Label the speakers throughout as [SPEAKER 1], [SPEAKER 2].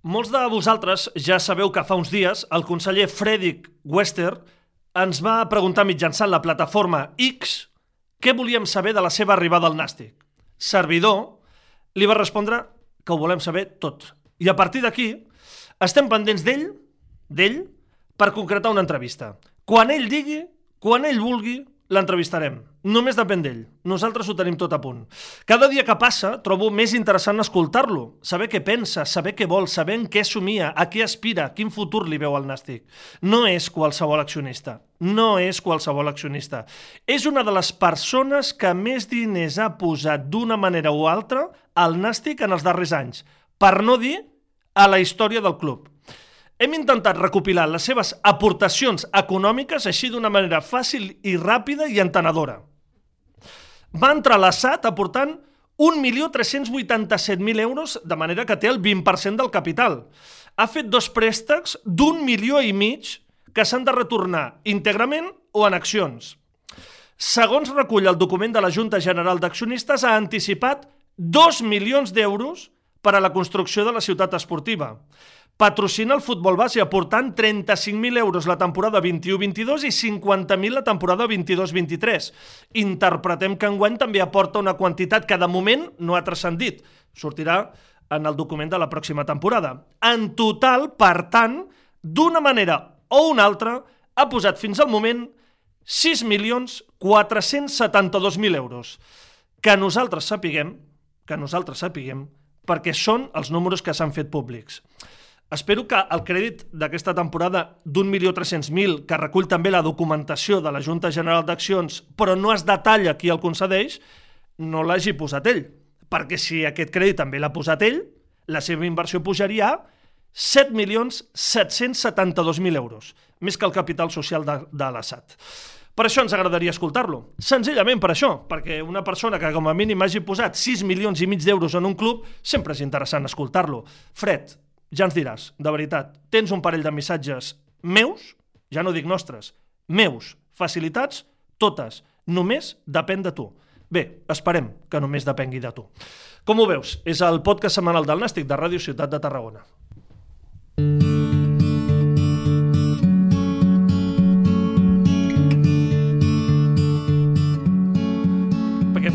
[SPEAKER 1] Molts de vosaltres ja sabeu que fa uns dies el conseller Fredrik Wester ens va preguntar mitjançant la plataforma X què volíem saber de la seva arribada al Nàstic. Servidor li va respondre que ho volem saber tot. I a partir d'aquí estem pendents d'ell, d'ell, per concretar una entrevista. Quan ell digui, quan ell vulgui, l'entrevistarem. Només depèn d'ell. Nosaltres ho tenim tot a punt. Cada dia que passa trobo més interessant escoltar-lo, saber què pensa, saber què vol, saber en què somia, a què aspira, quin futur li veu al Nàstic. No és qualsevol accionista. No és qualsevol accionista. És una de les persones que més diners ha posat d'una manera o altra al Nàstic en els darrers anys, per no dir a la història del club. Hem intentat recopilar les seves aportacions econòmiques així d'una manera fàcil i ràpida i entenedora. Va l'ASAT aportant 1.387.000 euros, de manera que té el 20% del capital. Ha fet dos préstecs d'un milió i mig que s'han de retornar íntegrament o en accions. Segons recull el document de la Junta General d'Accionistes, ha anticipat 2 milions d'euros per a la construcció de la ciutat esportiva patrocina el futbol base aportant 35.000 euros la temporada 21-22 i 50.000 la temporada 22-23. Interpretem que enguany també aporta una quantitat que de moment no ha transcendit. Sortirà en el document de la pròxima temporada. En total, per tant, d'una manera o una altra, ha posat fins al moment 6.472.000 euros. Que nosaltres sapiguem, que nosaltres sapiguem, perquè són els números que s'han fet públics. Espero que el crèdit d'aquesta temporada d'un milió 300.000, que recull també la documentació de la Junta General d'Accions, però no es detalla qui el concedeix, no l'hagi posat ell. Perquè si aquest crèdit també l'ha posat ell, la seva inversió pujaria a 7.772.000 euros, més que el capital social de, de l'Assad. Per això ens agradaria escoltar-lo. Senzillament per això, perquè una persona que com a mínim hagi posat 6 milions i mig d'euros en un club, sempre és interessant escoltar-lo. Fred, ja ens diràs, de veritat, tens un parell de missatges meus, ja no dic nostres, meus, facilitats, totes, només depèn de tu. Bé, esperem que només depengui de tu. Com ho veus? És el podcast setmanal del Nàstic de Ràdio Ciutat de Tarragona. què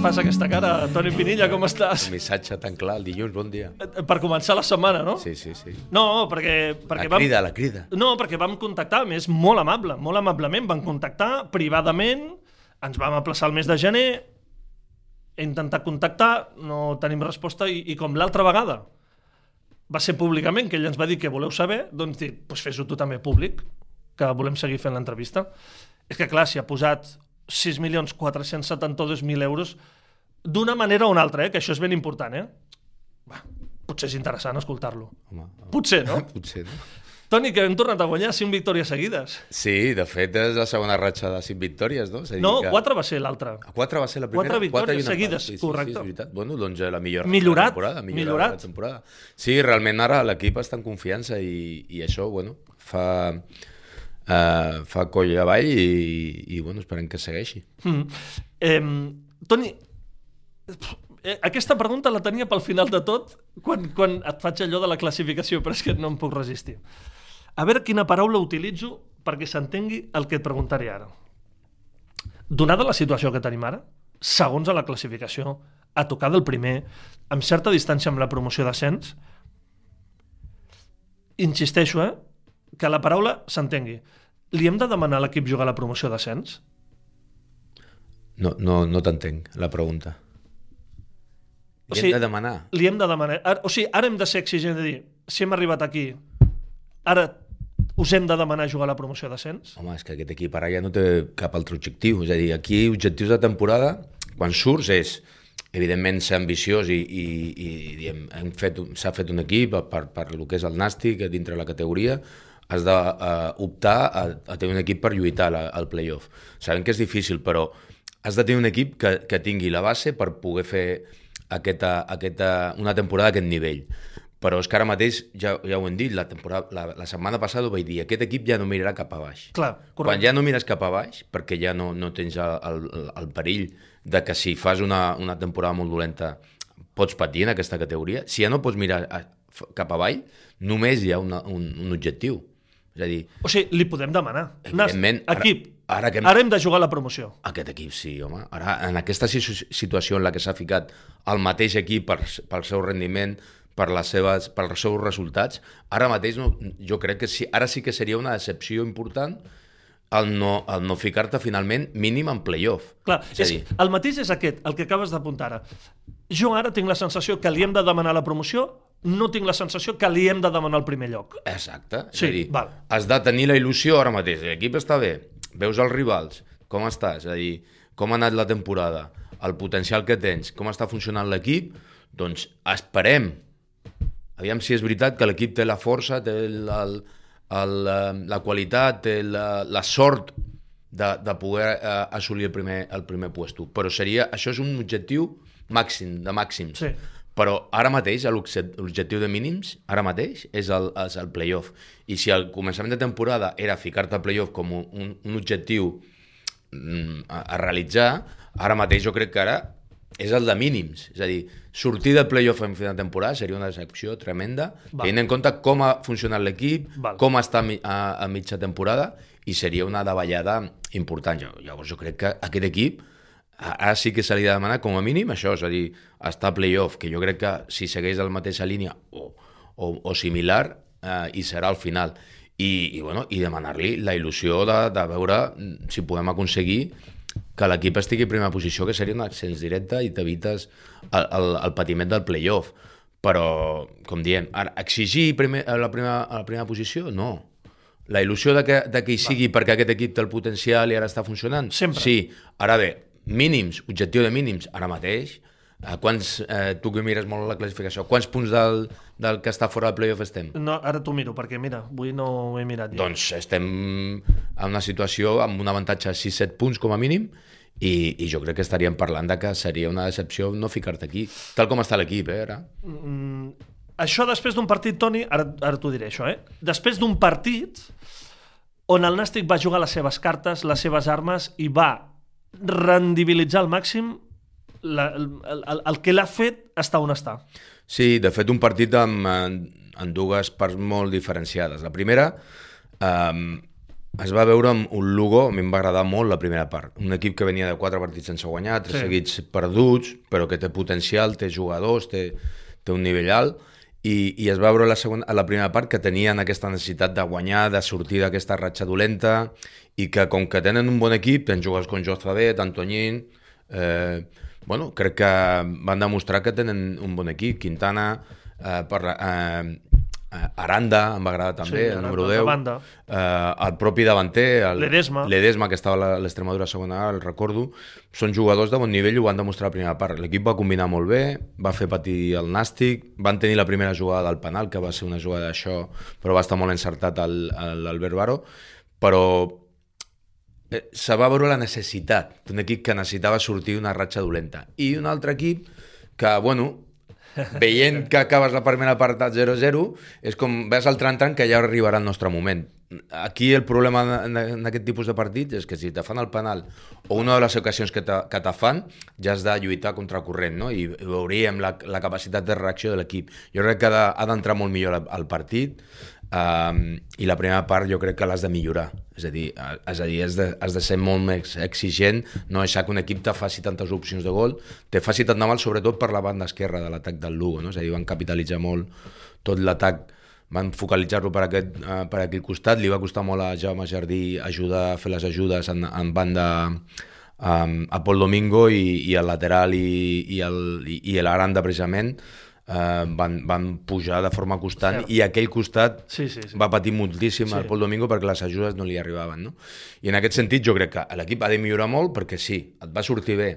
[SPEAKER 1] fas aquesta cara? Toni Pinilla, com estàs?
[SPEAKER 2] Un missatge tan clar, el dilluns, bon dia.
[SPEAKER 1] Eh, per començar la setmana, no?
[SPEAKER 2] Sí, sí, sí.
[SPEAKER 1] No, perquè... perquè
[SPEAKER 2] la crida, vam... la crida.
[SPEAKER 1] No, perquè vam contactar, més molt amable, molt amablement, vam contactar privadament, ens vam aplaçar el mes de gener, he intentat contactar, no tenim resposta, i, i com l'altra vegada va ser públicament, que ell ens va dir que voleu saber, doncs dic, doncs fes-ho tu també públic, que volem seguir fent l'entrevista. És que clar, si ha posat 6.472.000 euros d'una manera o una altra, eh? que això és ben important. Eh? Va, potser és interessant escoltar-lo. Potser, no?
[SPEAKER 2] potser, no?
[SPEAKER 1] Toni, que hem tornat a guanyar 5 victòries seguides.
[SPEAKER 2] Sí, de fet és la segona ratxa de 5 victòries, no?
[SPEAKER 1] És no, que... 4 va ser l'altra.
[SPEAKER 2] 4 va ser la primera?
[SPEAKER 1] 4 victòries 4 seguides,
[SPEAKER 2] sí,
[SPEAKER 1] correcte.
[SPEAKER 2] Sí, sí, és veritat. Bueno, doncs la millor
[SPEAKER 1] millorat,
[SPEAKER 2] temporada.
[SPEAKER 1] Millorat.
[SPEAKER 2] La temporada. Sí, realment ara l'equip està en confiança i, i això, bueno, fa uh, fa coll avall i, i bueno, esperem que segueixi.
[SPEAKER 1] Mm. Eh, Toni, eh, aquesta pregunta la tenia pel final de tot quan, quan et faig allò de la classificació, però és que no em puc resistir. A veure quina paraula utilitzo perquè s'entengui el que et preguntaré ara. Donada la situació que tenim ara, segons a la classificació, a tocar del primer, amb certa distància amb la promoció d'ascens, insisteixo, eh? que la paraula s'entengui. Li hem de demanar a l'equip jugar a la promoció d'ascens?
[SPEAKER 2] No, no, no t'entenc, la pregunta. Li o sigui, hem de demanar?
[SPEAKER 1] Li hem de demanar. O sigui, ara hem de ser exigents de dir, si hem arribat aquí, ara us hem de demanar jugar a la promoció d'ascens?
[SPEAKER 2] Home, és que aquest equip ara ja no té cap altre objectiu. És a dir, aquí objectius de temporada, quan surts, és evidentment ser ambiciós i, i, i diem, hem fet, s'ha fet un equip per, per el que és el nàstic dintre la categoria, has d'optar uh, a, a tenir un equip per lluitar la, al playoff. Sabem que és difícil, però has de tenir un equip que, que tingui la base per poder fer aquesta, aquesta, una temporada d'aquest nivell. Però és que ara mateix, ja, ja ho hem dit, la, temporada, la, la setmana passada ho vaig dir, aquest equip ja no mirarà cap a baix.
[SPEAKER 1] Clar,
[SPEAKER 2] Quan ja no mires cap a baix, perquè ja no, no tens el, el, el perill de que si fas una, una temporada molt dolenta pots patir en aquesta categoria, si ja no pots mirar a, cap avall, només hi ha una, un, un objectiu. És a dir,
[SPEAKER 1] O sigui, li podem demanar. Nas, equip,
[SPEAKER 2] ara
[SPEAKER 1] ara,
[SPEAKER 2] que hem-
[SPEAKER 1] ara hem de jugar la promoció.
[SPEAKER 2] aquest equip sí, home. Ara, en aquesta si- situació en la que s'ha ficat el mateix equip per, pel seu rendiment, per les seves, pels seus resultats, ara mateix no, jo crec que sí, ara sí que seria una decepció important el no, el no ficar-te finalment mínim en playoff.
[SPEAKER 1] Clar,
[SPEAKER 2] és
[SPEAKER 1] és,
[SPEAKER 2] dir,
[SPEAKER 1] el mateix és aquest, el que acabes d'apuntar ara. Jo ara tinc la sensació que li hem de demanar la promoció, no tinc la sensació que li hem de demanar el primer lloc.
[SPEAKER 2] Exacte. És
[SPEAKER 1] Sí,
[SPEAKER 2] a dir,
[SPEAKER 1] val.
[SPEAKER 2] has de tenir la il·lusió ara mateix. L'equip està bé, veus els rivals, com està, és a dir, com ha anat la temporada, el potencial que tens, com està funcionant l'equip, doncs esperem. Aviam si és veritat que l'equip té la força, té el, el, el, eh, la qualitat, té la, la sort de, de poder eh, assolir el primer, el primer puesto. Però seria, això és un objectiu màxim, de màxims.
[SPEAKER 1] Sí.
[SPEAKER 2] Però ara mateix l'objec- l'objectiu de mínims, ara mateix, és el, és el playoff. I si al començament de temporada era ficar-te al playoff com un, un, objectiu mm, a, a realitzar, ara mateix jo crec que ara és el de mínims. És a dir, sortir del playoff en final de temporada seria una decepció tremenda,
[SPEAKER 1] Va.
[SPEAKER 2] tenint en compte com ha funcionat l'equip,
[SPEAKER 1] Val.
[SPEAKER 2] com està a, a mitja temporada, i seria una davallada important. Jo- Llavors jo crec que aquest equip ara sí que se li ha de demanar com a mínim això, és a dir, estar a playoff, que jo crec que si segueix la mateixa línia o, o, o similar, eh, hi serà al final. I, i, bueno, i demanar-li la il·lusió de, de veure mm, si podem aconseguir que l'equip estigui a primera posició, que seria un ascens directe i t'evites el, el, el patiment del playoff. Però, com diem, ara, exigir primer, a, la primera, a la primera posició? No. La il·lusió de que, de que hi sigui perquè aquest equip té el potencial i ara està funcionant?
[SPEAKER 1] Sempre.
[SPEAKER 2] Sí. Ara bé, mínims, objectiu de mínims, ara mateix, a quants, eh, tu que mires molt la classificació, quants punts del, del que està fora del playoff estem?
[SPEAKER 1] No, ara t'ho miro, perquè mira, avui no ho he mirat. jo.
[SPEAKER 2] Doncs estem en una situació amb un avantatge de 6-7 punts com a mínim i, i jo crec que estaríem parlant de que seria una decepció no ficar-te aquí, tal com està l'equip, eh, ara.
[SPEAKER 1] Això després d'un partit, Toni, ara, ara t'ho diré això, eh? Després d'un partit on el Nàstic va jugar les seves cartes, les seves armes i va rendibilitzar al màxim la, el, el, el que l'ha fet està on està.
[SPEAKER 2] Sí, de fet, un partit amb, en, en dues parts molt diferenciades. La primera, eh, es va veure amb un Lugo, a mi em va agradar molt la primera part. Un equip que venia de quatre partits sense guanyar, tres
[SPEAKER 1] sí.
[SPEAKER 2] seguits perduts, però que té potencial, té jugadors, té, té un nivell alt, i, i es va veure la, segona, a la primera part que tenien aquesta necessitat de guanyar, de sortir d'aquesta ratxa dolenta, i que com que tenen un bon equip, tenen jugadors com Jost Fadet, Antoñín, eh, bueno, crec que van demostrar que tenen un bon equip. Quintana, eh, per, eh, Aranda, em va agradar també,
[SPEAKER 1] Sí,
[SPEAKER 2] el número
[SPEAKER 1] de
[SPEAKER 2] 10.
[SPEAKER 1] banda.
[SPEAKER 2] Eh, el propi davanter, el,
[SPEAKER 1] Ledesma.
[SPEAKER 2] Ledesma, que estava a l'Extremadura segona, el recordo, són jugadors de bon nivell i ho van demostrar a la primera part. L'equip va combinar molt bé, va fer patir el Nàstic, van tenir la primera jugada del penal, que va ser una jugada d'això, però va estar molt encertat l'Albert Baro, però eh, se va veure la necessitat d'un equip que necessitava sortir d'una ratxa dolenta. I un altre equip que, bueno, veient que acabes la primera part a 0-0, és com ves al tran que ja arribarà el nostre moment. Aquí el problema en, aquest tipus de partits és que si te fan el penal o una de les ocasions que te, que te fan, ja has de lluitar contra corrent, no? I veuríem la, la capacitat de reacció de l'equip. Jo crec que ha de- ha d'entrar molt millor al partit, Um, I la primera part jo crec que l'has de millorar. És a dir, és a dir has, de, has de ser molt més exigent, no deixar que un equip te faci tantes opcions de gol, te faci tant de mal sobretot per la banda esquerra de l'atac del Lugo. No? És a dir, van capitalitzar molt tot l'atac, van focalitzar-lo per, aquest, uh, per aquell costat, li va costar molt a Jaume Jardí ajudar a fer les ajudes en, en banda um, a Pol Domingo i, i el lateral i, i, el, i, i l'Aranda precisament eh, van, van pujar de forma constant
[SPEAKER 1] Cert.
[SPEAKER 2] i aquell costat
[SPEAKER 1] Sí, sí, sí.
[SPEAKER 2] va patir moltíssim
[SPEAKER 1] Sí.
[SPEAKER 2] el Pol Domingo perquè les ajudes no li arribaven. No? I en aquest sentit jo crec que l'equip ha de millorar molt perquè sí, et va sortir bé.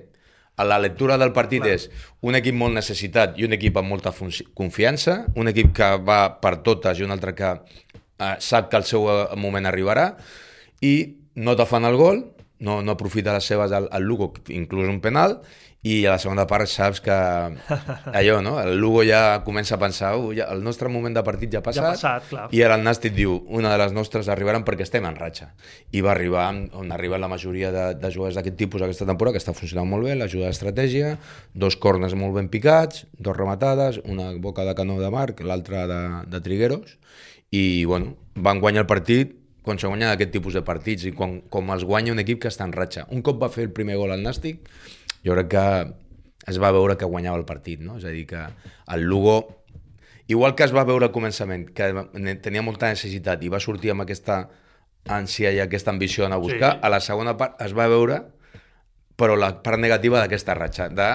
[SPEAKER 2] A la lectura del partit
[SPEAKER 1] Clar.
[SPEAKER 2] és un equip molt necessitat i un equip amb molta confiança, un equip que va per totes i un altre que eh, sap que el seu eh, moment arribarà i no te fan el gol, no, no aprofita les seves al, al Lugo, inclús un penal, i a la segona part saps que allò, no? El Lugo ja comença a pensar uh, ja, el nostre moment de partit ja ha passat,
[SPEAKER 1] Ja ha passat, clar.
[SPEAKER 2] i ara el Nàstic diu una de les nostres arribaran perquè estem en ratxa i va arribar on arriben la majoria de, de jugadors d'aquest tipus aquesta temporada que està funcionant molt bé, l'ajuda d'estratègia dos cornes molt ben picats dos rematades, una boca de canó de Marc l'altra de, de Trigueros i bueno, van guanyar el partit quan se guanya aquest tipus de partits i quan, com els guanya un equip que està en ratxa. Un cop va fer el primer gol al Nàstic, jo crec que es va veure que guanyava el partit, no? És a dir, que el Lugo, igual que es va veure al començament, que tenia molta necessitat i va sortir amb aquesta ànsia i aquesta ambició d'anar a buscar,
[SPEAKER 1] Sí.
[SPEAKER 2] a la segona part es va veure però la part negativa d'aquesta ratxa, de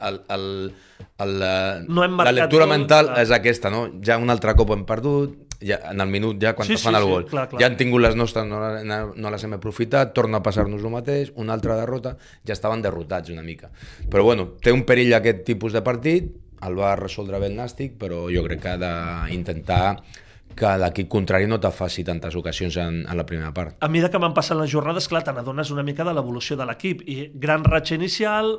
[SPEAKER 2] el, el, el, la-
[SPEAKER 1] No
[SPEAKER 2] la lectura mental és aquesta, no? Ja un altre cop hem perdut, ja, en el minut ja quan
[SPEAKER 1] Sí,
[SPEAKER 2] sí, fan
[SPEAKER 1] sí,
[SPEAKER 2] el
[SPEAKER 1] sí,
[SPEAKER 2] gol.
[SPEAKER 1] clar, clar.
[SPEAKER 2] Ja han tingut les nostres, no, no, no les hem aprofitat, torna a passar-nos el mateix, una altra derrota, ja estaven derrotats una mica. Però bueno, té un perill aquest tipus de partit, el va resoldre bé el Nàstic, però jo crec que ha d'intentar que l'equip contrari no te faci tantes ocasions en, en la primera part.
[SPEAKER 1] A mesura que van passant les jornades, clar, te n'adones una mica de l'evolució de l'equip. I gran ratxa inicial,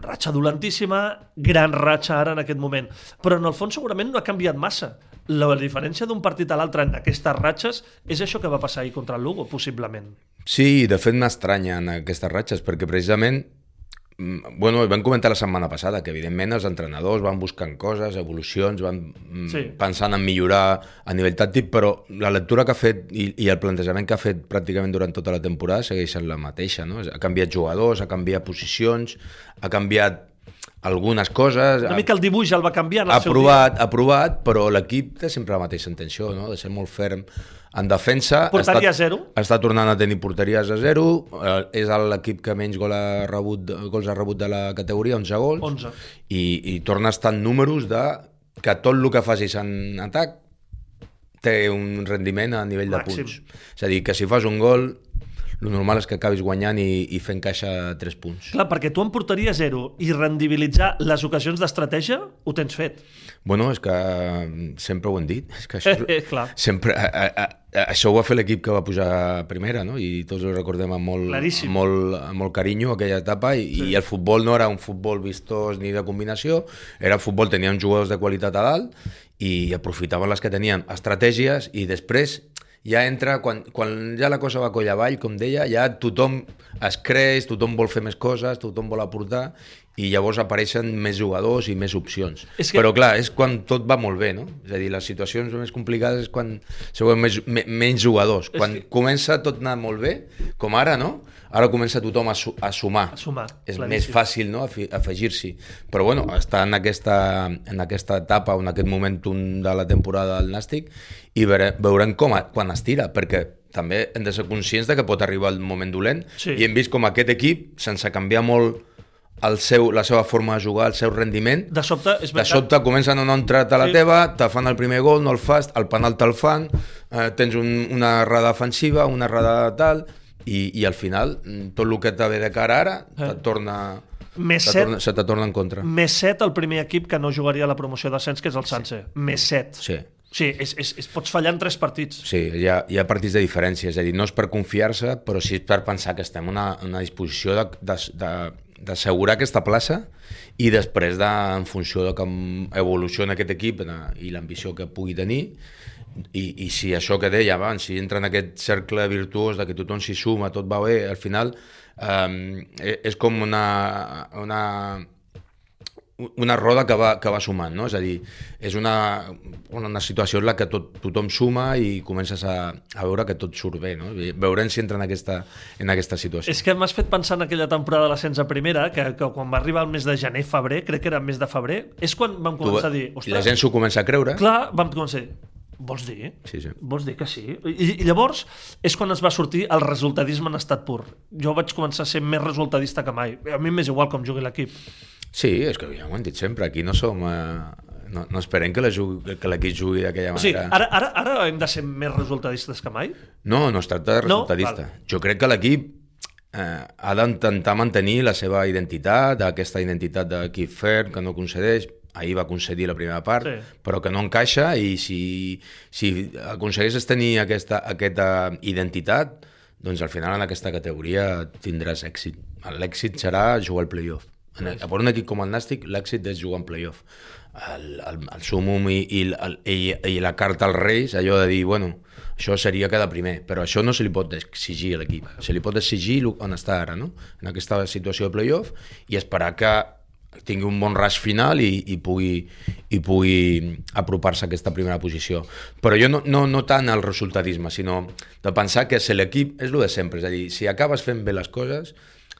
[SPEAKER 1] ratxa dolentíssima, gran ratxa ara en aquest moment. Però en el fons segurament no ha canviat massa. La diferència d'un partit a l'altre en aquestes ratxes és això que va passar ahir contra el Lugo, possiblement.
[SPEAKER 2] Sí, de fet m'estranya en aquestes ratxes, perquè precisament mm, bueno, vam comentar la setmana passada que evidentment els entrenadors van buscant coses, evolucions, van mm,
[SPEAKER 1] Sí.
[SPEAKER 2] pensant en millorar a nivell tàctic, però la lectura que ha fet i, i el plantejament que ha fet pràcticament durant tota la temporada segueix sent la mateixa. No? Ha canviat jugadors, ha canviat posicions, ha canviat algunes coses,
[SPEAKER 1] Una
[SPEAKER 2] ha-
[SPEAKER 1] mica el dibuix el va canviar en el
[SPEAKER 2] ha
[SPEAKER 1] seu
[SPEAKER 2] provat, ha provat, però l'equip té sempre la mateixa intenció, no? de ser molt ferm en defensa.
[SPEAKER 1] Porteria
[SPEAKER 2] està,
[SPEAKER 1] zero.
[SPEAKER 2] Està tornant a tenir porteries a zero, eh, és l'equip que menys gol ha rebut, gols ha rebut de la categoria, 11 gols,
[SPEAKER 1] 11.
[SPEAKER 2] I, i torna a estar en números de que tot el que facis en atac té un rendiment a nivell de
[SPEAKER 1] Màxim.
[SPEAKER 2] punts. És a dir, que si fas un gol, el normal és que acabis guanyant i, i fent caixa 3 punts.
[SPEAKER 1] Clar, perquè tu en porteria zero i rendibilitzar les ocasions d'estratègia ho tens fet.
[SPEAKER 2] Bueno, és que mm, sempre ho hem dit. És que això,
[SPEAKER 1] Eh, clar.
[SPEAKER 2] sempre, a, a, a, això ho va fer l'equip que va pujar a primera, no? I tots ho recordem amb molt,
[SPEAKER 1] Claríssim.
[SPEAKER 2] amb molt, amb molt carinyo, aquella etapa, i, sí. i el futbol no era un futbol vistós ni de combinació, era futbol, tenien jugadors de qualitat a dalt i aprofitaven les que tenien estratègies i després ja entra, quan, quan ja la cosa va coll avall, com deia, ja tothom es creix, tothom vol fer més coses, tothom vol aportar, i llavors apareixen més jugadors i més opcions.
[SPEAKER 1] És que-
[SPEAKER 2] Però clar, és quan tot va molt bé, no? És a dir, les situacions més complicades és quan seguen més, me, menys jugadors. Quan
[SPEAKER 1] que-
[SPEAKER 2] comença tot anar molt bé, com ara, no? Ara comença tothom a, su a sumar.
[SPEAKER 1] A sumar,
[SPEAKER 2] És
[SPEAKER 1] claríssim.
[SPEAKER 2] més fàcil, no?, afegir-s'hi. Però, bueno, està en aquesta, en aquesta etapa, en aquest momentum de la temporada del Nàstic, i veure, veurem com, a, quan es tira, perquè també hem de ser conscients de que pot arribar el moment dolent,
[SPEAKER 1] Sí.
[SPEAKER 2] i hem vist com aquest equip, sense canviar molt el seu, la seva forma de jugar, el seu rendiment,
[SPEAKER 1] De sobte, és
[SPEAKER 2] de sobte comencen a no entrar a la
[SPEAKER 1] Sí.
[SPEAKER 2] teva, te fan el primer gol, no el fas, el penal te'l fan, eh, tens un, una errada defensiva, una errada tal, i, i al final tot el que t'ha ve de cara ara
[SPEAKER 1] Eh.
[SPEAKER 2] te torna,
[SPEAKER 1] Més set-
[SPEAKER 2] torna, se te torna en contra.
[SPEAKER 1] més 7 el primer equip que no jugaria a la promoció d'ascens, que és el Sanse. Més 7.
[SPEAKER 2] Sí,
[SPEAKER 1] Sí, és, és, és, pots fallar en tres partits.
[SPEAKER 2] sí hi, ha, hi ha partits de diferència, és a dir, no és per confiar-se, però sí per pensar que estem en una, una disposició de- de- de- d'assegurar aquesta plaça i després, de, en funció de com evoluciona aquest equip i l'ambició que pugui tenir, i, i si això que deia abans, si entra en aquest cercle virtuós de que tothom s'hi suma, tot va bé, al final eh, és com una, una, una roda que va, que va sumant, no? És a dir, és una, una, una situació en la que tot, tothom suma i comences a, a veure que tot surt bé, no? Veurem si entra en aquesta, en aquesta situació.
[SPEAKER 1] És que m'has fet pensar en aquella temporada de l'ascens a primera, que, que quan va arribar el mes de gener, febrer, crec que era el mes de febrer, és quan vam
[SPEAKER 2] Tu-
[SPEAKER 1] començar a dir...
[SPEAKER 2] I la gent s'ho comença a creure.
[SPEAKER 1] Clar, vam començar a dir, vols dir?
[SPEAKER 2] Sí, sí.
[SPEAKER 1] Vols dir que sí? I, I llavors és quan es va sortir el resultadisme en estat pur. Jo vaig començar a ser més resultadista que mai. A mi m'és igual com jugui l'equip.
[SPEAKER 2] Sí, és que ja ho hem dit sempre, aquí no som... Eh, no, no esperem que l'equip jugui d'aquella
[SPEAKER 1] O sigui,
[SPEAKER 2] manera.
[SPEAKER 1] ara, ara, ara hem de ser més resultadistes que mai?
[SPEAKER 2] No, no es tracta de
[SPEAKER 1] No?
[SPEAKER 2] resultadista.
[SPEAKER 1] Val.
[SPEAKER 2] Jo crec que l'equip eh, ha d'intentar mantenir la seva identitat, aquesta identitat d'equip ferm que no concedeix, ahir va concedir la primera part,
[SPEAKER 1] Sí.
[SPEAKER 2] però que no encaixa i si, si aconsegueixes tenir aquesta, aquesta identitat, doncs al final en aquesta categoria tindràs èxit. L'èxit serà jugar al playoff. En, per un equip com el Nàstic, l'èxit és jugar en playoff. El, el, el sumum i, i, el, i, i la carta als Reis, allò de dir, bueno, això seria quedar primer, però això no se li pot exigir a l'equip. Se li pot exigir on està ara, no? en aquesta situació de playoff, i esperar que tingui un bon rush final i, i pugui, i pugui apropar-se a aquesta primera posició. Però jo no, no, no tant el resultatisme, sinó de pensar que si l'equip és el de sempre, és a dir, si acabes fent bé les coses,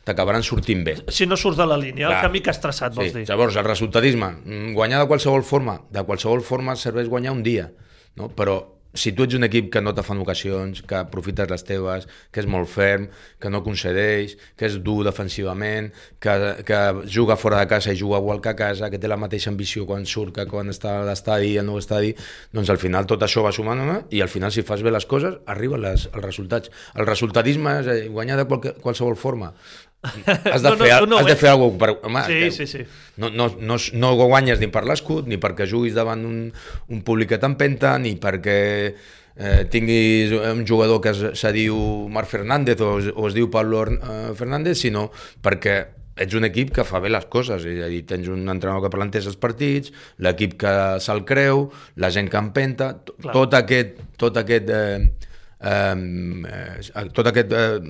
[SPEAKER 2] t'acabaran sortint bé.
[SPEAKER 1] Si no surts de la línia, Clar. el camí que has traçat, vols
[SPEAKER 2] sí.
[SPEAKER 1] dir.
[SPEAKER 2] Llavors, el resultatisme, mm, guanyar de qualsevol forma, de qualsevol forma serveix guanyar un dia, no? però si tu ets un equip que no te fan ocasions, que aprofites les teves, que és molt ferm, que no concedeix, que és dur defensivament, que, que juga fora de casa i juga igual que a casa, que té la mateixa ambició quan surt que quan està a l'estadi al nou estadi, doncs al final tot això va sumant no? i al final si fas bé les coses arriben les, els resultats. El resultatisme és guanyar de qual, qualsevol forma. Has de, no, fer, no, no, has de fer alguna cosa. Home,
[SPEAKER 1] sí, sí, sí.
[SPEAKER 2] No, no, no, no guanyes ni per l'escut, ni perquè juguis davant un, un públic que t'empenta, ni perquè eh, tinguis un jugador que es, se diu Marc Fernández o, o es diu Pablo eh, Fernández, sinó perquè ets un equip que fa bé les coses, és a dir, tens un entrenador que planteja els partits, l'equip que se'l creu, la gent que empenta, tot aquest, tot aquest eh, eh, tot aquest eh,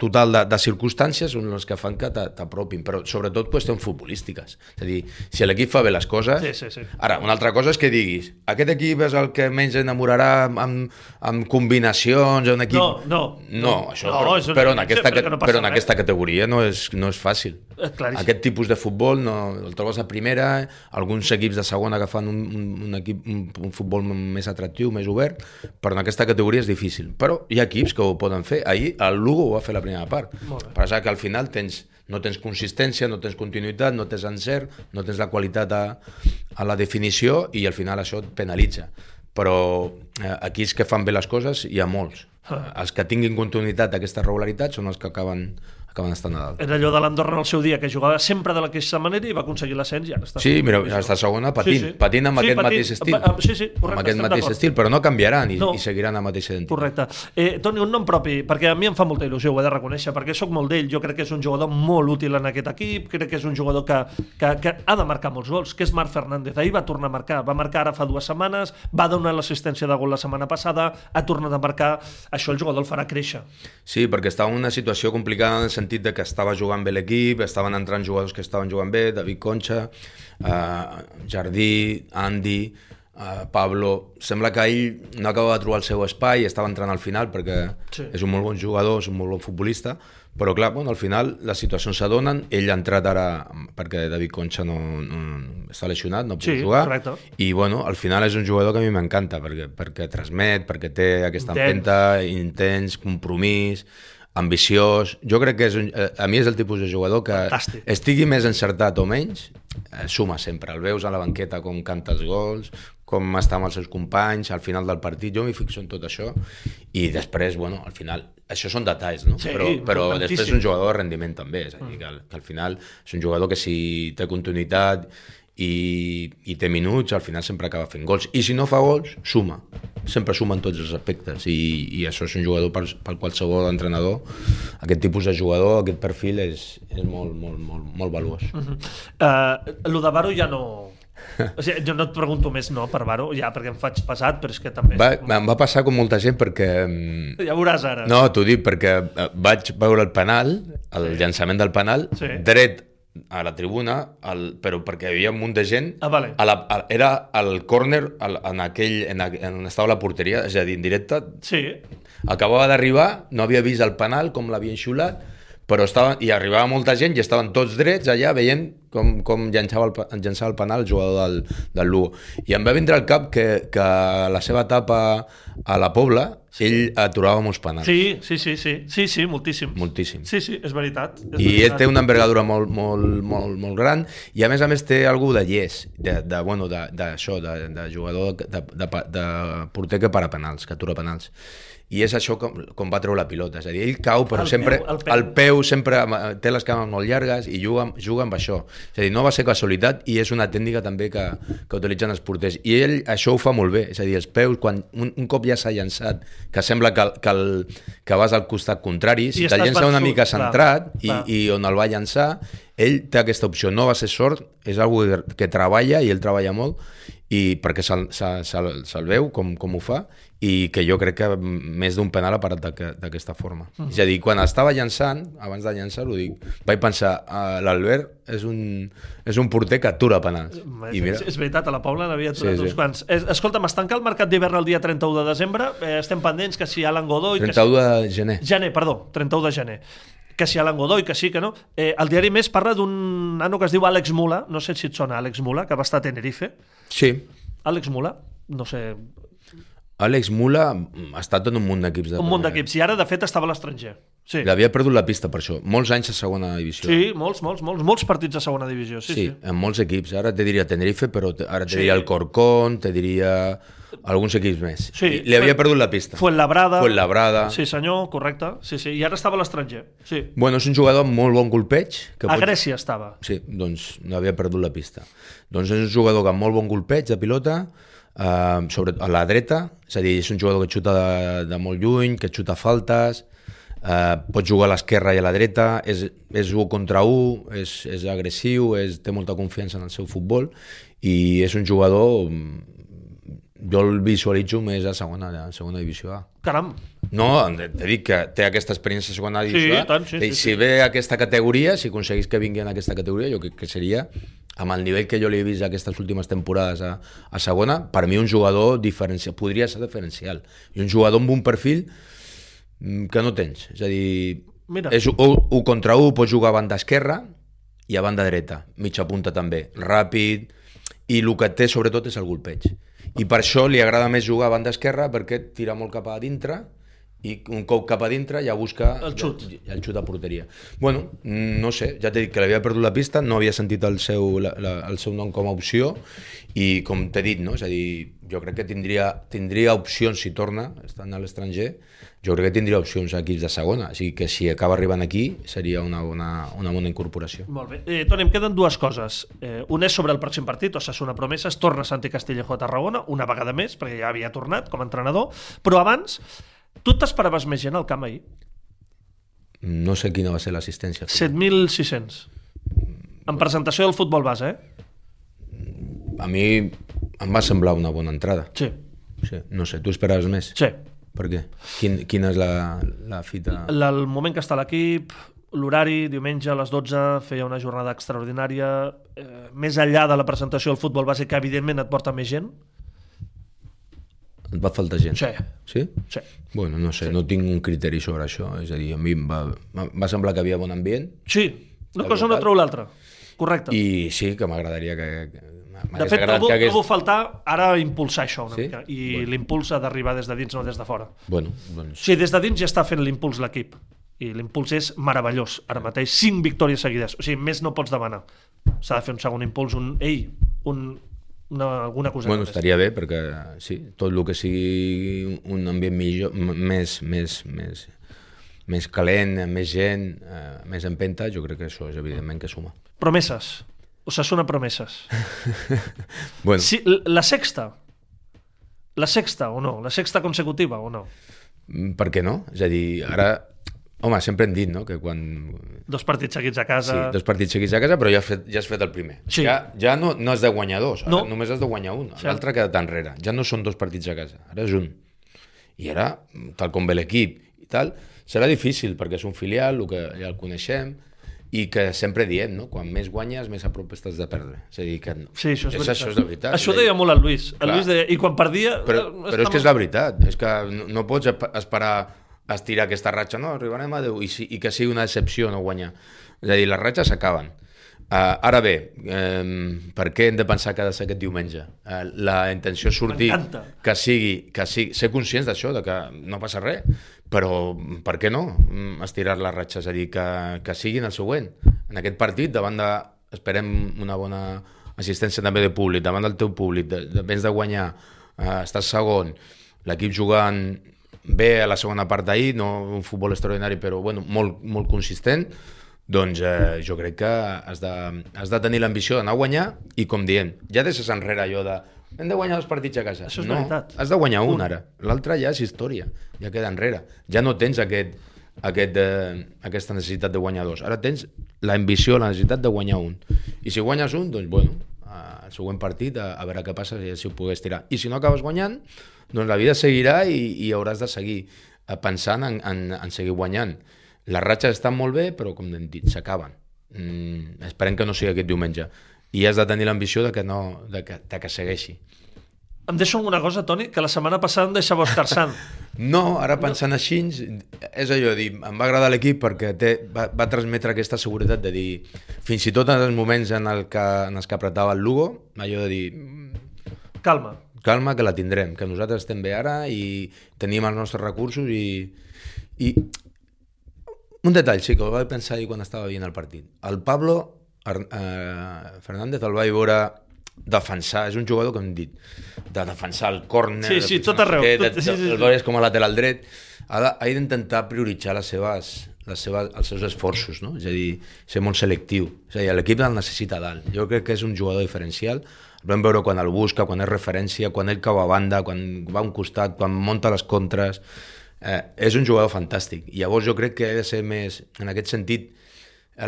[SPEAKER 2] total de, de circumstàncies són les que fan que t'apropin, però sobretot qüestions futbolístiques. És a dir, si l'equip fa bé les coses...
[SPEAKER 1] Sí, sí, sí.
[SPEAKER 2] Ara, una altra cosa és que diguis aquest equip és el que menys enamorarà amb, amb combinacions, un equip...
[SPEAKER 1] No, no.
[SPEAKER 2] No, això, no, però, però, en aquesta, no però en aquesta categoria no és, no és fàcil.
[SPEAKER 1] Eh,
[SPEAKER 2] Aquest tipus de futbol no, el trobes a primera, alguns equips de segona que fan un, un, un, equip, un, un futbol més atractiu, més obert, però en aquesta categoria és difícil difícil, però hi ha equips que ho poden fer. Ahir el Lugo ho va fer la primera part. Per que al final tens, no tens consistència, no tens continuïtat, no tens encert, no tens la qualitat a, a la definició i al final això et penalitza. Però eh, aquí és que fan bé les coses hi ha molts. Ah. Els que tinguin continuïtat aquesta regularitat són els que acaben acaben estant a dalt.
[SPEAKER 1] Era allò de l'Andorra en el seu dia, que jugava sempre de la mateixa manera i va aconseguir l'ascens i ara està...
[SPEAKER 2] Sí, mira, ja està segona patint, sí, sí. patint amb sí, aquest patint, mateix estil.
[SPEAKER 1] Sí, sí, correcte,
[SPEAKER 2] amb aquest mateix estil, però no canviaran i, no. i seguiran la mateixa identitat.
[SPEAKER 1] Correcte. Eh, Toni, un nom propi, perquè a mi em fa molta il·lusió, ho he de reconèixer, perquè sóc molt d'ell, jo crec que és un jugador molt útil en aquest equip, crec que és un jugador que, que, que ha de marcar molts gols, que és Marc Fernández. Ahir va tornar a marcar, va marcar ara fa dues setmanes, va donar l'assistència de gol la setmana passada, ha tornat a marcar, això el jugador el farà créixer.
[SPEAKER 2] Sí, perquè estava en una situació complicada en el sentit de que estava jugant bé l'equip, estaven entrant jugadors que estaven jugant bé, David Concha, eh, Jardí, Andy, eh, Pablo... Sembla que ell no acaba de trobar el seu espai, estava entrant al final perquè sí. és un molt bon jugador, és un molt bon futbolista, però clar, bueno, al final les situacions s'adonen, ell ha entrat ara perquè David Concha no, no, està lesionat, no pot
[SPEAKER 1] sí,
[SPEAKER 2] jugar,
[SPEAKER 1] correcte.
[SPEAKER 2] i bueno, al final és un jugador que a mi m'encanta, perquè, perquè transmet, perquè té aquesta empenta, intens, compromís, ambiciós. Jo crec que és un, eh, a mi és el tipus de jugador que
[SPEAKER 1] Fantàstic.
[SPEAKER 2] estigui més encertat o menys, eh, suma sempre. El veus a la banqueta com canta els gols, com està amb els seus companys, al final del partit, jo m'hi fixo en tot això, i després, bueno, al final, això són detalls, no?
[SPEAKER 1] Sí,
[SPEAKER 2] però, però després és un jugador de rendiment també, és a dir, que, que al final és un jugador que si té continuïtat i, i té minuts, al final sempre acaba fent gols. I si no fa gols, suma. Sempre suma en tots els aspectes. I, i això és un jugador per, per qualsevol entrenador. Aquest tipus de jugador, aquest perfil, és, és molt, molt, molt, molt valuós. Uh -huh.
[SPEAKER 1] uh, lo de Baro ja no... O sigui, jo no et pregunto més no per Baro, ja perquè em faig passat, però és que també...
[SPEAKER 2] Va, em va passar com molta gent perquè...
[SPEAKER 1] Ja veuràs ara.
[SPEAKER 2] No, t'ho dic perquè eh, vaig veure el penal, el sí. llançament del penal,
[SPEAKER 1] sí.
[SPEAKER 2] dret a la tribuna, el, però perquè hi havia un munt de gent,
[SPEAKER 1] ah, vale.
[SPEAKER 2] a la, a, era al córner, en aquell, en, en on estava la porteria, és a dir, en directe,
[SPEAKER 1] sí.
[SPEAKER 2] acabava d'arribar, no havia vist el penal, com l'havien xulat, però estava, i arribava molta gent i estaven tots drets allà veient com, com llançava, el, llançava el penal el jugador del, del Lugo. I em va vindre al cap que, que la seva etapa a la Pobla sí. ell aturava molts penals.
[SPEAKER 1] Sí, sí, sí, sí, sí, sí moltíssim.
[SPEAKER 2] Moltíssim.
[SPEAKER 1] Sí, sí, és veritat. És
[SPEAKER 2] I
[SPEAKER 1] veritat.
[SPEAKER 2] ell té una envergadura molt, molt, molt, molt gran i a més a més té algú de llest, de, de, bueno, de, de, de, de jugador, de, de, de porter que para penals, que atura penals i és això com, com va treure la pilota, és a dir, ell cau però
[SPEAKER 1] el
[SPEAKER 2] sempre,
[SPEAKER 1] peu, el, peu.
[SPEAKER 2] el peu sempre té les cames molt llargues i juga, juga amb això, és a dir, no va ser casualitat i és una tècnica també que, que utilitzen els porters, i ell això ho fa molt bé, és a dir, els peus, quan un, un cop ja s'ha llançat, que sembla que, que, el, que vas al costat contrari, si te'l llença una mica centrat clar, i, clar. i on el va llançar, ell té aquesta opció, no va ser sort, és algú que, treballa i ell treballa molt i perquè se'l se, se, se veu com, com ho fa i que jo crec que més d'un penal ha parat d'aquesta forma. Mm. És a dir, quan estava llançant, abans de llançar, ho dic, vaig pensar, uh, l'Albert és, un, és un porter que atura penals.
[SPEAKER 1] I mira... És, és veritat, a la Paula n'havia aturat sí, uns sí. quants. Escolta'm, es tanca el mercat d'hivern el dia 31 de desembre, eh, estem pendents que si Alan Godoy...
[SPEAKER 2] 31
[SPEAKER 1] que si...
[SPEAKER 2] de gener.
[SPEAKER 1] Gener, perdó, 31 de gener que si Alan Godoy, que sí, que no. Eh, el diari Més parla d'un nano que es diu Àlex Mula, no sé si et sona Àlex Mula, que va estar a Tenerife.
[SPEAKER 2] Sí.
[SPEAKER 1] Àlex Mula, no sé,
[SPEAKER 2] Àlex Mula ha estat en un munt d'equips.
[SPEAKER 1] De un munt d'equips, i ara, de fet, estava a l'estranger. Sí.
[SPEAKER 2] L'havia perdut la pista per això. Molts anys a segona divisió.
[SPEAKER 1] Sí, molts, molts, molts, molts partits a segona divisió. Sí, sí,
[SPEAKER 2] sí. en molts equips. Ara te diria Tenerife, però ara te sí. diria el Corcón, te diria alguns equips més.
[SPEAKER 1] Sí,
[SPEAKER 2] I li havia perdut la pista.
[SPEAKER 1] Fuenlabrada.
[SPEAKER 2] Fuenlabrada.
[SPEAKER 1] Sí, senyor, correcte. Sí, sí. I ara estava a l'estranger. Sí.
[SPEAKER 2] Bueno, és un jugador amb molt bon colpeig.
[SPEAKER 1] Que a pot... Grècia estava.
[SPEAKER 2] Sí, doncs no havia perdut la pista. Doncs és un jugador amb molt bon colpeig de pilota, eh, sobre, a la dreta, és a dir, és un jugador que xuta de, de molt lluny, que xuta faltes, eh, pot jugar a l'esquerra i a la dreta, és, és 1 contra 1, és, és agressiu, és, té molta confiança en el seu futbol i és un jugador jo el visualitzo més a segona, a segona divisió A.
[SPEAKER 1] Caram!
[SPEAKER 2] No, t'he dit que té aquesta experiència a segona divisió
[SPEAKER 1] sí, A. Tant, sí,
[SPEAKER 2] sí,
[SPEAKER 1] sí,
[SPEAKER 2] si
[SPEAKER 1] sí.
[SPEAKER 2] ve aquesta categoria, si aconseguís que vingui en aquesta categoria, jo crec que seria amb el nivell que jo li he vist aquestes últimes temporades a, a segona, per mi un jugador diferencial, podria ser diferencial. I un jugador amb un perfil mm, que no tens. És a dir,
[SPEAKER 1] Mira.
[SPEAKER 2] és 1 contra 1, pots jugar a banda esquerra i a banda dreta, mitja punta també, ràpid, i el que té sobretot és el golpeig. I per això li agrada més jugar a banda esquerra perquè tira molt cap a dintre i un cop cap a dintre ja busca
[SPEAKER 1] el xut,
[SPEAKER 2] ja, el xut a porteria. Bueno, no sé, ja t'he dit que l'havia perdut la pista, no havia sentit el seu, la, la, el seu nom com a opció i com t'he dit, no? és a dir, jo crec que tindria, tindria opcions si torna, estant a l'estranger, jo crec que tindria opcions a equips de segona, o sigui que si acaba arribant aquí seria una bona, una bona incorporació.
[SPEAKER 1] Molt bé. Eh, Toni, em queden dues coses. Eh, una és sobre el pròxim partit, Osasuna Promeses, torna Santi Castillejo a Tarragona, una vegada més, perquè ja havia tornat com a entrenador, però abans Tu t'esperaves més gent al camp ahir?
[SPEAKER 2] No sé quina va ser l'assistència.
[SPEAKER 1] 7.600. En presentació del futbol base, eh?
[SPEAKER 2] A mi em va semblar una bona entrada.
[SPEAKER 1] Sí.
[SPEAKER 2] sí. No sé, tu esperaves més?
[SPEAKER 1] Sí.
[SPEAKER 2] Per què? Quin, quina és la, la fita?
[SPEAKER 1] L el moment que està l'equip, l'horari, diumenge a les 12, feia una jornada extraordinària. Eh, més enllà de la presentació del futbol base, que evidentment et porta més gent,
[SPEAKER 2] et va faltar gent?
[SPEAKER 1] Sí.
[SPEAKER 2] Sí?
[SPEAKER 1] Sí.
[SPEAKER 2] Bueno, no sé, sí. no tinc un criteri sobre això. És a dir, a mi em va, va semblar que havia bon ambient.
[SPEAKER 1] Sí, una cosa no treu l'altra. Correcte.
[SPEAKER 2] I sí, que m'agradaria que, que
[SPEAKER 1] de fet, trobo, que hagués... trobo faltar ara impulsar això una sí? mica. I bueno. l'impuls ha d'arribar des de dins, no des de fora.
[SPEAKER 2] Bueno, doncs...
[SPEAKER 1] Sí, des de dins ja està fent l'impuls l'equip. I l'impuls és meravellós. Ara mateix, cinc victòries seguides. O sigui, més no pots demanar. S'ha de fer un segon impuls, un... Ei, un, una, alguna cosa
[SPEAKER 2] bueno, estaria bé perquè sí, tot el que sigui un ambient millor, més, més, més, més calent, més gent, eh, més empenta, jo crec que això és evidentment que suma.
[SPEAKER 1] Promeses. O sona promeses.
[SPEAKER 2] bueno.
[SPEAKER 1] Sí, la sexta. La sexta o no? La sexta consecutiva o no?
[SPEAKER 2] Mm, per què no? És a dir, ara Home, sempre hem dit, no?, que quan...
[SPEAKER 1] Dos partits seguits a casa...
[SPEAKER 2] Sí, dos partits seguits a casa, però ja has fet, ja has fet el primer.
[SPEAKER 1] Sí.
[SPEAKER 2] Ja, ja no, no has de guanyar dos,
[SPEAKER 1] no.
[SPEAKER 2] només has de guanyar un. Sí. L'altre ha quedat enrere. Ja no són dos partits a casa, ara és un. I ara, tal com ve l'equip i tal, serà difícil, perquè és un filial, el que ja el coneixem, i que sempre diem, no? quan més guanyes, més a prop estàs de perdre. És a dir, que
[SPEAKER 1] sí, això és,
[SPEAKER 2] és, això és de veritat.
[SPEAKER 1] Això deia molt el Lluís. El Lluís deia, I quan perdia...
[SPEAKER 2] Però, eh, però és que és la veritat. És que no, no pots esperar estirar aquesta ratxa, no, arribarem a 10, i, si, i que sigui una decepció no guanyar. És a dir, les ratxes s'acaben. Uh, ara bé, um, per què hem de pensar que ha de ser aquest diumenge? Uh, la intenció és sortir, que sigui, que sigui, ser conscients d'això, de que no passa res, però per què no mm, estirar les ratxes? És a dir, que, que siguin el següent. En aquest partit, davant de... Esperem una bona assistència també de públic, davant del teu públic, de, de, vens de guanyar, uh, estàs segon, l'equip jugant bé a la segona part d'ahir, no un futbol extraordinari, però bueno, molt, molt consistent, doncs eh, jo crec que has de, has de tenir l'ambició d'anar a guanyar i, com diem, ja deixes enrere allò de hem de guanyar dos partits a casa.
[SPEAKER 1] Això és
[SPEAKER 2] no,
[SPEAKER 1] veritat.
[SPEAKER 2] has de guanyar un, ara. L'altre ja és història, ja queda enrere. Ja no tens aquest, aquest, eh, aquesta necessitat de guanyar dos. Ara tens l'ambició, la necessitat de guanyar un. I si guanyes un, doncs, bueno, al següent partit a, a veure què passa si, si ho pogués tirar. I si no acabes guanyant, doncs la vida seguirà i, i hauràs de seguir eh, pensant en, en, en seguir guanyant. Les ratxes estan molt bé, però com hem dit, s'acaben. Mm, esperem que no sigui aquest diumenge. I has de tenir l'ambició de que, no, de que, de que segueixi.
[SPEAKER 1] Em deixo una cosa, Toni, que la setmana passada em deixava Òscar Sant.
[SPEAKER 2] No, ara pensant no. així, és allò dir, em va agradar l'equip perquè té, va, va transmetre aquesta seguretat de dir, fins i tot en els moments en, el que, en els que apretava el Lugo, allò de dir...
[SPEAKER 1] Calma.
[SPEAKER 2] Calma, que la tindrem, que nosaltres estem bé ara i tenim els nostres recursos i... i un detall, sí, que ho vaig pensar ahir quan estava veient el partit. El Pablo eh, Fernández el vaig veure defensar, és un jugador que hem dit, de defensar el córner,
[SPEAKER 1] sí, sí, tot arreu,
[SPEAKER 2] de,
[SPEAKER 1] tot, sí, sí, sí.
[SPEAKER 2] el veies com a lateral dret, ha d'intentar prioritzar les seves, les seves, els seus esforços, no? és a dir, ser molt selectiu. És a dir, l'equip el necessita dalt. Jo crec que és un jugador diferencial. Vam veure quan el busca, quan és referència, quan ell cau a banda, quan va a un costat, quan monta les contres. Eh, és un jugador fantàstic. I llavors jo crec que ha de ser més, en aquest sentit,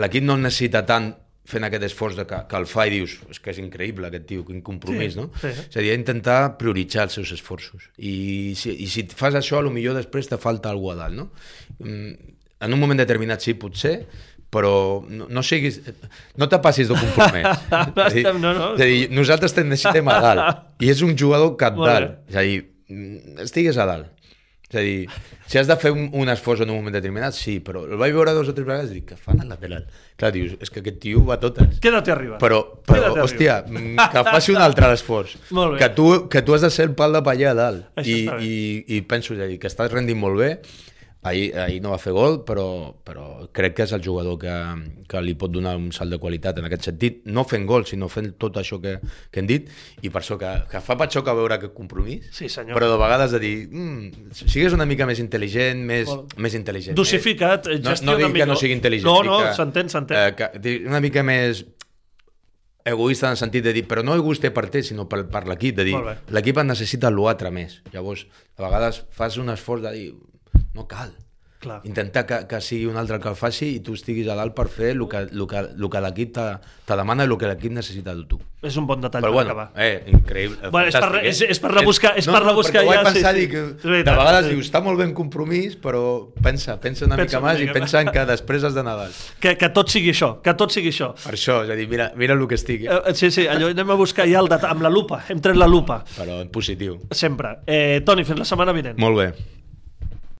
[SPEAKER 2] l'equip no necessita tant fent aquest esforç de que, que el fa i dius és que és increïble aquest tio, quin compromís, sí, no? Sí. És a dir, intentar prioritzar els seus esforços. I si, i si fas això, a lo millor després te falta alguna a dalt, no? Mm, en un moment determinat sí, potser, però no, no siguis... No te passis de compromès.
[SPEAKER 1] no, és, dir, no, no.
[SPEAKER 2] és a dir, nosaltres te necessitem a dalt. I és un jugador cap dalt. És a dir, mm, estigues a dalt. És a dir, si has de fer un, un esforç en un moment determinat, sí, però el vaig veure dos o tres vegades i dic, que fan al lateral? Clar, dius, és que aquest tio va a totes.
[SPEAKER 1] Quédate arriba.
[SPEAKER 2] Però, però hòstia, arriba. que faci un altre esforç. que, tu, que tu has de ser el pal de paller a dalt. I, i, I penso, ja dir, que estàs rendint molt bé, Ahir, ahir no va fer gol, però, però crec que és el jugador que, que li pot donar un salt de qualitat en aquest sentit, no fent gol, sinó fent tot això que, que hem dit, i per això que, que fa patxoca veure aquest compromís,
[SPEAKER 1] sí, senyor.
[SPEAKER 2] però de vegades de dir, mm, sigues una mica més intel·ligent, més, Vol... més intel·ligent.
[SPEAKER 1] Dosificat,
[SPEAKER 2] eh? no, no dic que no sigui intel·ligent.
[SPEAKER 1] No, no, s'entén, s'entén.
[SPEAKER 2] Eh, una mica més egoista en el sentit de dir, però no egoista per te, sinó per, per l'equip, de dir, l'equip necessita l'altre més. Llavors, a vegades fas un esforç de dir, no cal.
[SPEAKER 1] Clar.
[SPEAKER 2] Intentar que, que sigui un altre que el faci i tu estiguis a dalt per fer el que, el que, el que l'equip te, te demana i el que l'equip necessita de tu.
[SPEAKER 1] És un bon detall
[SPEAKER 2] Però
[SPEAKER 1] per
[SPEAKER 2] bueno,
[SPEAKER 1] acabar.
[SPEAKER 2] Eh, increïble.
[SPEAKER 1] Bueno, és, per, és, és per rebuscar, és no, per rebuscar
[SPEAKER 2] no,
[SPEAKER 1] ja.
[SPEAKER 2] Vaig pensar,
[SPEAKER 1] sí,
[SPEAKER 2] sí. que de vegades dius, està molt ben compromís, però pensa, pensa una pensa mica més i pensa en que després has d'anar dalt.
[SPEAKER 1] Que, que tot sigui això, que tot sigui això.
[SPEAKER 2] Per això, és a dir, mira, mira el que estigui.
[SPEAKER 1] Eh, sí, sí, allò anem a buscar ja el dat amb la lupa, hem tret la lupa.
[SPEAKER 2] Però en positiu.
[SPEAKER 1] Sempre. Eh, Toni, fins la setmana vinent.
[SPEAKER 2] Molt bé.